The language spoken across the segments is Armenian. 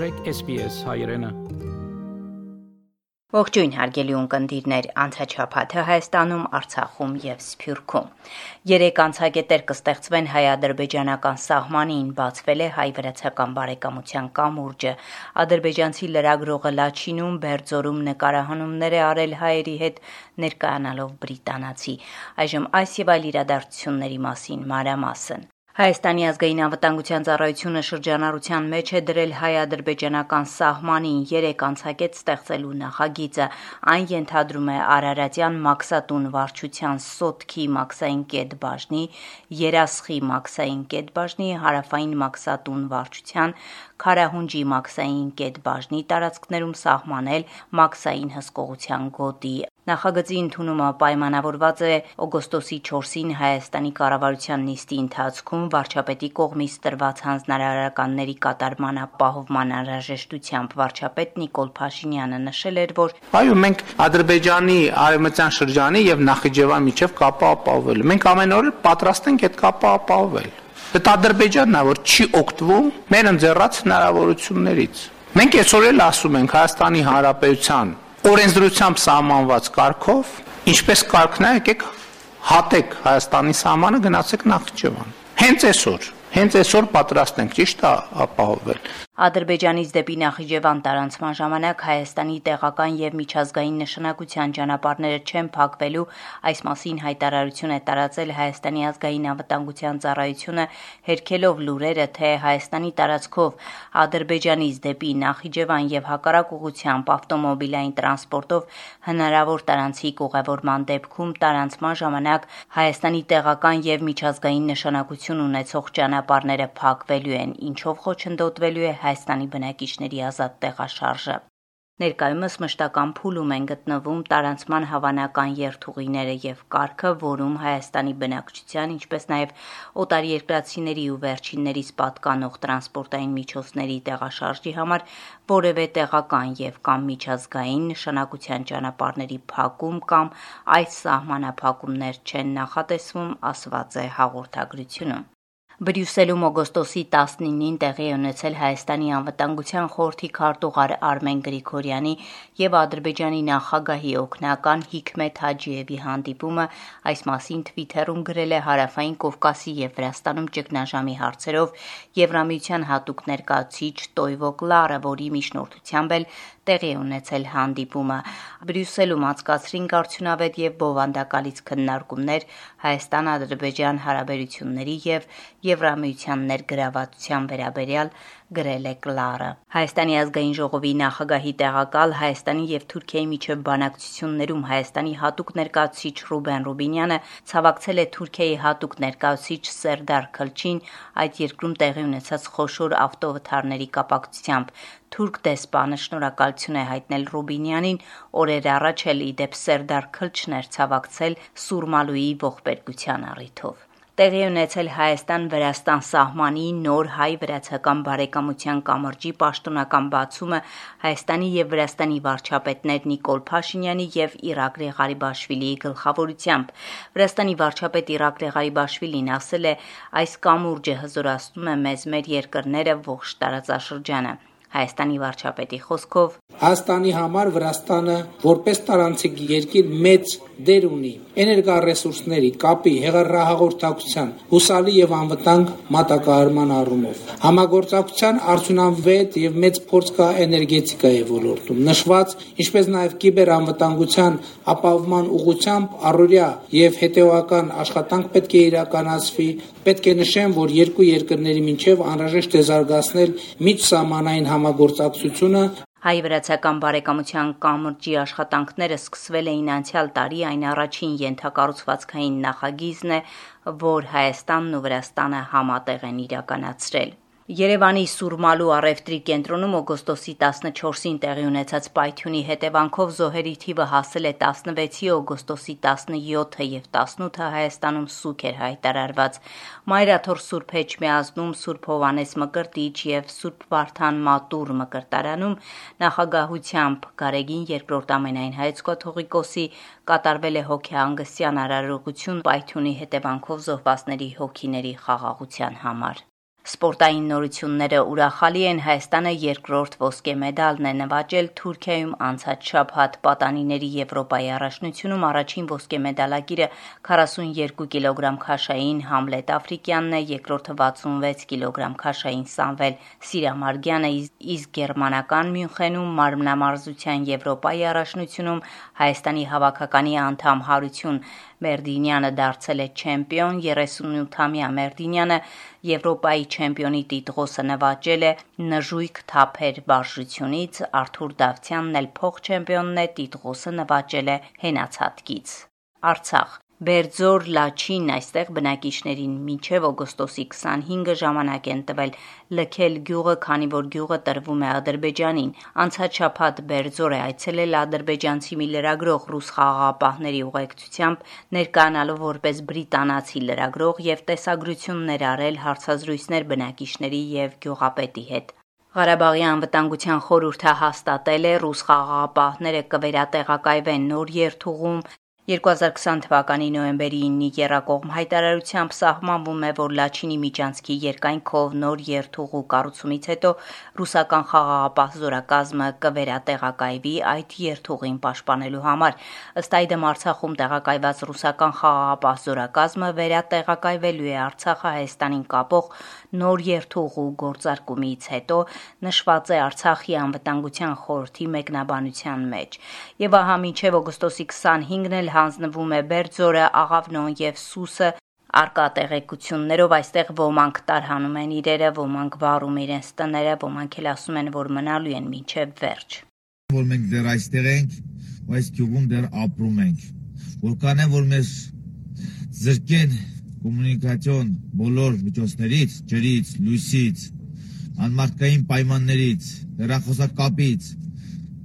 մտրեք SPS հայրենը Ողջույն հարգելի ունկնդիրներ, անցաչափաթը Հայաստանում, Արցախում եւ Սփյուռքում։ Երեք անցագետեր կստեղծվեն հայ-ադրբեջանական սահմանին, բացվել է հայ-վրացական բարեկամության կամուրջը։ Ադրբեջանցի լրագրողը Լաչինում Բերձորում նկարահանումներ է արել հայերի հետ ներկայանալով բրիտանացի։ Այժմ այս եւ այլ իրադարձությունների մասին մանրամասն։ Հայաստանի ազգային անվտանգության ծառայությունը շրջանառության մեջ է դրել հայ-ադրբեջանական սահմանին 3 անցակետ ստեղծելու նախագիծը։ Այն ենթադրում է Արարատյան Մաքսատուն վարչության Սոտքի Մաքսային կետ բաժնի, Երասխի Մաքսային կետ բաժնի, Հարավային Մաքսատուն վարչության Խարահունջի Մաքսային կետ բաժնի տարածքներում սահմանել Մաքսային հսկողության գոտի Նախագծի ընդունումը պայմանավորված է օգոստոսի 4-ին Հայաստանի կառավարության նիստի ընթացքում վարչապետի կողմից տրված հանձնարարականների կատարման ապահովման անհրաժեշտությամբ վարչապետ Նիկոլ Փաշինյանը նշել էր, որ Այո, մենք Ադրբեջանի արևմտյան շրջանի եւ Նախիջևան միջև կապը ապահովել։ Մենք ամեն օր պատրաստ ենք այդ կապը ապահովել։ Դա Ադրբեջանն է, որ չի օգտվում մեր ընձեռած հնարավորություններից։ Մենք այսօր էլ ասում ենք Հայաստանի Հանրապետության օրենսդրությամբ սահմանված կարգով, ինչպես կարգն է, եկեք հատեք Հայաստանի սահմանը գնացեք Նախիջևան։ Հենց այսօր Հենց այսօր պատրաստ ենք ճիշտ ապահովել։ Ադրբեջանից դեպի Նախիջևան տարանցման ժամանակ Հայաստանի տեղական եւ միջազգային նշանակության ճանապարհները չեն փակվելու, այս մասին հայտարարություն է տարածել Հայաստանի ազգային անվտանգության ծառայությունը, հերքելով լուրերը, թե Հայաստանի տարածքով Ադրբեջանից դեպի Նախիջևան եւ հակառակ ուղությամբ ավտոմոբիլային տրանսպորտով հնարավոր տարանցիկ ուղևորման դեպքում տարանցման ժամանակ Հայաստանի տեղական եւ միջազգային նշանակություն ունեցող ճանապարհ ճանապարհները փակվելու են, ինչով խոչընդոտվելու է Հայաստանի բնակիչների ազատ տեղաշարժը։ Ներկայումս մշտական փուլում են գտնվում տարանցման հավանական երթուղիները եւ կարգը, որում Հայաստանի բնակչության, ինչպես նաեւ օտարերկրացիների ու վերջիններից պատկանող տրանսպորտային միջոցների տեղաշարժի համար որևէ տեղական եւ կամ միջազգային նշանակության ճանապարհների փակում կամ այլ սահմանափակումներ չեն նախատեսվում, ասված է հաղորդագրությունում։ Բրյուսելում օգոստոսի 19-ին տեղի ունեցել Հայաստանի անվտանգության խորհրդի քարտուղար Արմեն Գրիգորյանի եւ Ադրբեջանի նախագահի օգնական Հիկմետ Հաջիևի հանդիպումը այս մասին Twitter-ում գրել է Հարավային Կովկասի եւ Վրաստանում ճգնաժամի հարցերով Եվրամիության հատուկ ներկայացիչ Տոյվո Կլարը, որի միջնորդությամբ էլ տեղի ունեցել հանդիպումը։ Բրյուսելում անցկացրին արդյունավետ եւ բովանդակալից քննարկումներ Հայաստան-Ադրբեջան հարաբերությունների եւ Եվրամիության ներգրավվածության վերաբերյալ գրել է Կլարը։ Հայաստանի ազգային ժողովի նախագահի տեղակալ Հայաստանի եւ Թուրքիայի միջև բանակցություններում Հայաստանի հատուկ ներկայացուցիչ Ռուբեն Ռուբինյանը ցավակցել է Թուրքիայի հատուկ ներկայացուցիչ Սերդար Քլչին այդ երկրում տեղի ունեցած խոշոր ավտովթարների կապակցությամբ թուրք դեսպանը շնորհակալություն է հայտնել Ռուբինյանին, օրեր առաջ էլ իդեպ Սերդար Քլչներ ցավակցել Սուրմալուի ողբերգության առիթով տեղի ունեցել Հայաստան-Վրաստան սահմանի նոր հայ-վրացական բարեկամության կամրջի պաշտոնական բացումը Հայաստանի եւ Վրաստանի վարչապետներ Նիկոլ Փաշինյանի եւ Իրակլի Ղարիբաշվիլիի գլխավորությամբ։ Վրաստանի վարչապետ Իրակլի Ղարիբաշվիլին ասել է. «Այս կամուրջը հզորացնում է մեզ մեր երկրները ողջ տարածաշրջանը»։ Հայաստանի վարչապետի խոսքով Հայաստանի համար Վրաստանը որպես տարանցիկ երկիր մեծ դեր ունի էներգառեսուրսների, կապի, հեղափոխության, հուսալի եւ անվտանգ մատակարարման առումով։ Համագործակցության արդյունավետ եւ մեծ փորձ կա էներգետիկայի ոլորտում։ Նշված, ինչպես նաեւ կիբերանվտանգության ապահովման ուղղությամբ առօրյա եւ հետեւական աշխատանք պետք է իրականացվի։ Պետք է նշեմ, որ երկու երկրների միջև անհրաժեշտ է զարգացնել միջսահմանային համագործակցությունը Հայ-վրացական բարեկամության կամրջի աշխատանքները սկսվել էին անցյալ տարի, այն առաջին ենթակառուցվածքային նախագիծն է, որ Հայաստանն ու Վրաստանը համատեղ են իրականացրել։ Երևանի Սուրմալու առևտրի կենտրոնում օգոստոսի 14-ին տեղի ունեցած պայթյունի հետևանքով զոհերի թիվը հասել է 16-ի, օգոստոսի 17-ը եւ 18-ը Հայաստանում սուկ էր հայտարարված։ Մայրաթոր Սուրբ Էջմիածնում, Սուրբ Հովանես Մկրտիչ եւ Սուրբ Վարդան Մատուր Մկրտարանում նախագահությամբ Գարեգին երկրորդ ամենայն հայց կաթողիկոսի կատարվել է հոգեհանգստյան արարողություն պայթյունի հետևանքով զոհվածների հոգիների խաղաղության համար։ Սպորտային նորությունները ուրախալի են Հայաստանը երկրորդ ոսկե մեդալն է նվաճել Թուրքիայում անցած շաբաթ պատանիների Եվրոպայի առաջնությունում առաջին ոսկե մեդալագիրը 42 կիլոգրամ քաշային Համլետ Աֆրիկյանն է, երկրորդը 66 կիլոգրամ քաշային Սամվել Սիրամարգյանը, իսկ գերմանական Մյունխենում մարմնամարզության Եվրոպայի առաջնությունում Հայաստանի հավաքականի անդամ Հարություն Մերդինյանը դարձել է չեմպիոն, 38-ամյա Մերդինյանը Եվրոպայի չեմպիոնի տիտղոսը նվաճել է նժույգ թափեր բարժությունից, Արթուր Դավթյանն էլ փոխ-չեմպիոնն է, տիտղոսը նվաճել է հենացածքից։ Արցախ Բերձոր Լաչին այստեղ բնակիչներին մինչև օգոստոսի 25-ը ժամանակ են տվել լքել գյուղը, քանի որ գյուղը տրվում է Ադրբեջանին։ Անցած շաբաթ Բերձոր է այցելել ադրբեջանցի մի լրագրող ռուս խաղաղապահների ուղեկցությամբ, ներկայանալով որպես բրիտանացի լրագրող եւ տեսագրություններ արել հարցազրույցներ բնակիչների եւ գյուղապետի հետ։ Ղարաբաղի անվտանգության խորհուրդը հաստատել է ռուս խաղաղապահները կվերատեղակայվեն նոր երթուղում 2020 թվականի նոյեմբերի 9-ի Երակողմ հայտարարությամբ սահմանվում է, որ Լաչինի միջանցքի երկայնքով նոր երթուղու կառուցումից հետո ռուսական խաղաղապահ զորակազմը կվերատեղակայվի այդ երթուղին պաշտպանելու համար։ Ըստ այդմ Արցախում տեղակայված ռուսական խաղաղապահ զորակազմը վերատեղակայվելու է Արցախը Հայաստանին կապող նոր երթուղու գործարկումից հետո նշված է Արցախի անվտանգության խորհրդի մեկնաբանության մեջ։ Եվ ահա մինչև օգոստոսի 25-ն էլ հանձնվում է Բերձորը, Աղավնոն եւ Սուսը Արկա տեղեկություններով այստեղ ոմանք տարհանում են իրերը, ոմանք վառում իրենց տները, ոմանք էլ ասում են, որ մնալու են մինչև վերջ։ Որ մենք դեռ այստեղ ենք, այս գյուղում դեռ ապրում ենք։ Որքան է որ մեզ զրկեն կոմունիկացիոն բոլոր միջոցներից, ջրից, լույսից, անմարդկային պայմաններից, հեռախոսակապից,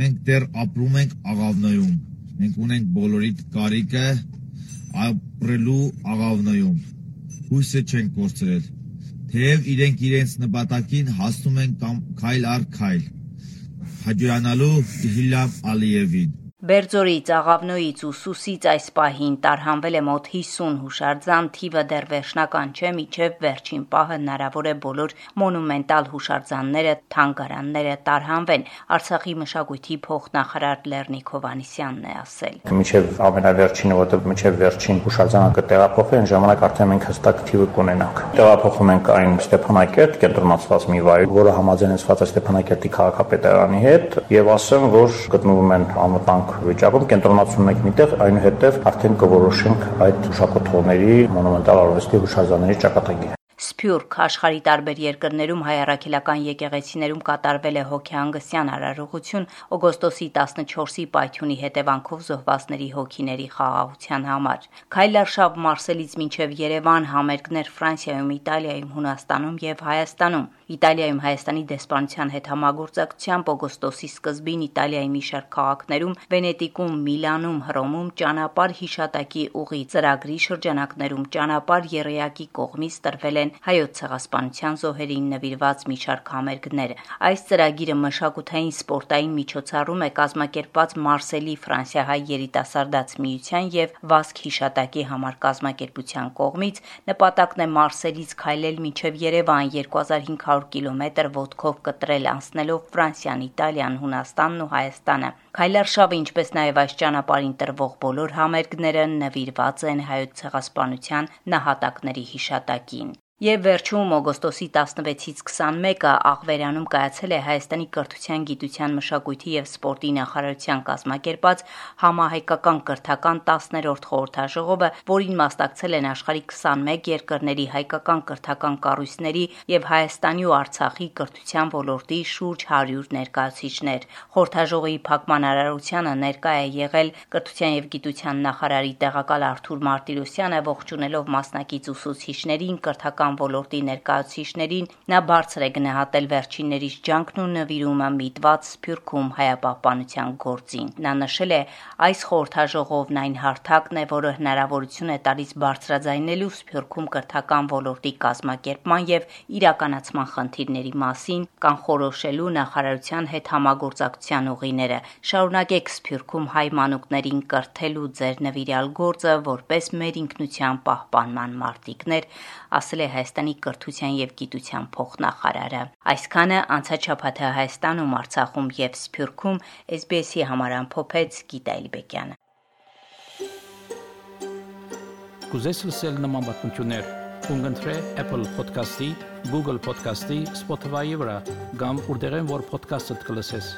մենք դեռ ապրում ենք աղավնոյում։ Մենք ունենք բոլորիդ կարիքը ապրելու աղավնոյում։ Հույսը չենք կորցրել։ Թեև իրենք իրենց նպատակին հասնում են կամ քայլ առ քայլ։ Հաջողանալու Իլհամ Ալիևին Բերձորից, Աղավնոյից ու Սուսից այս պահին տարհանվել է մոտ 50 հուշարձան, թիվը դեռ վերջնական չէ, միջև վերջին պահը հնարավոր է բոլոր մոնումենտալ հուշարձանները, թանգարանները տարհանվեն։ Արցախի մշակույթի փոխնախարար Լեռնիկ Հովանիսյանն է ասել։ Միջև ամենավերջինը, որտեղ միջև վերջին հուշարձանը կտեղափոխվի, այն ժամանակ արդեն մենք հստակ թիվը կունենանք։ Տեղափոխում ենք այն Ստեփանակերտ կենտրոնացված մի վայր, որը համաձայնեցված է Ստեփանակերտի քաղաքապետարանի հետ, եւ ասեմ, որ գտնվում են անվտանգ վիճակում կենտրոնացնում ենք միտեղ, այնուհետև արդեն կորոշենք այդ հուշակոթողների մոնումենտալ արվեստի հուշարձանների ճակատագիրը։ Սփյուռք աշխարի տարբեր երկրներում հայ առաքելական եկեղեցիներում կատարվել է հոգեհանգստյան արարողություն օգոստոսի 14-ի պայթյունի հետևանքով զոհվածների հոգիների խաղաղության համար։ Քայլարշավ Մարսելից մինչև Երևան համերգներ Ֆրանսիայում, Իտալիայում, Հունաստանում եւ Հայաստանում։ Իտալիայում Հայաստանի դեսպանության հետ համագործակցությամբ օգոստոսի սկզբին Իտալիայի մի շարք քաղաքներում, Վենետիկում, Միլանում, Հռոմում ճանապարհ հիշատակի ուղի ծրագրի շրջանակներում ճանապարհ երեակի կողմից տրվել են հայոց ցեղասպանության զոհերին նվիրված մի շարք համերգներ։ Այս ծրագիրը մշակութային սպորտային միջոցառում է կազմակերպված Մարսելի Ֆրանսիահայ երիտասարդաց միության եւ Վասկ հիշատակի համար կազմակերպության կողմից։ Նպատակն է Մարսելից քայլել մինչև Երևան 2500 400 կիլոմետր ոտքով կտրել անցնելով Ֆրանսիան, Իտալիան, Հունաստանն ու Հայաստանը։ Քայլարշավը, ինչպես նաև այս ճանապարհին տրվող բոլոր համերգները նվիրված են հայոց ցեղասպանության նահատակների հիշատակին։ Եվ վերջում օգոստոսի 16-ից 21-ը Աղվերանում կայացել է Հայաստանի կրթության, գիտության, մշակույթի եւ սպորտի նախարարության կազմակերպած համահայկական կրթական 10-րդ խորհրդաժողովը, որին մասնակցել են աշխարհի 21 երկրների հայկական կրթական կառույցների եւ Հայաստանի ու Արցախի կրթության ոլորտի շուրջ 100 ներկայացուցիչներ։ Խորհրդաժողովի փակման արարությանը ներկա է եղել կրթության եւ գիտության նախարարի տեղակալ Արթուր Մարտիրոսյանը, ողջունելով մասնակից ուսուցիչներին, կրթական տնտեսական ոլորտի ներկայացուցիչներին նա բարձր է գնահատել վերջիններիս ջանքն ու նվիրումը միտված Սփյուռքում հայապահպանության գործին։ Նա նշել է, այս խորհրդաժողովն այն հարթակն է, որը հնարավորություն է տալիս բարձրաձայնելու Սփյուռքում կրթական ոլորտի կազմակերպման եւ իրականացման խնդիրների մասին, կանխորոշելու նախարարության հետ համագործակցության ուղիները։ Շարունակեք Սփյուռքում հայ մանուկներին կրթելու ձեր նվիրյալ գործը որպես մեր ինքնության պահպանման մարտիկներ, ասել է Հայաստանի կրթության եւ գիտության փոխնախարարը։ Այսքանը անցած շաբաթը Հայաստանում, Արցախում եւ Սփյուռքում SBS-ի համար ամփոփեց Գիտա Իլբեկյանը։ Կուզես լսել նման բանություններ, կընտրե Apple Podcast-ի, Google Podcast-ի, Spotify-ի վրա, կամ որտեղեն որ podcast-ը դուք լսես։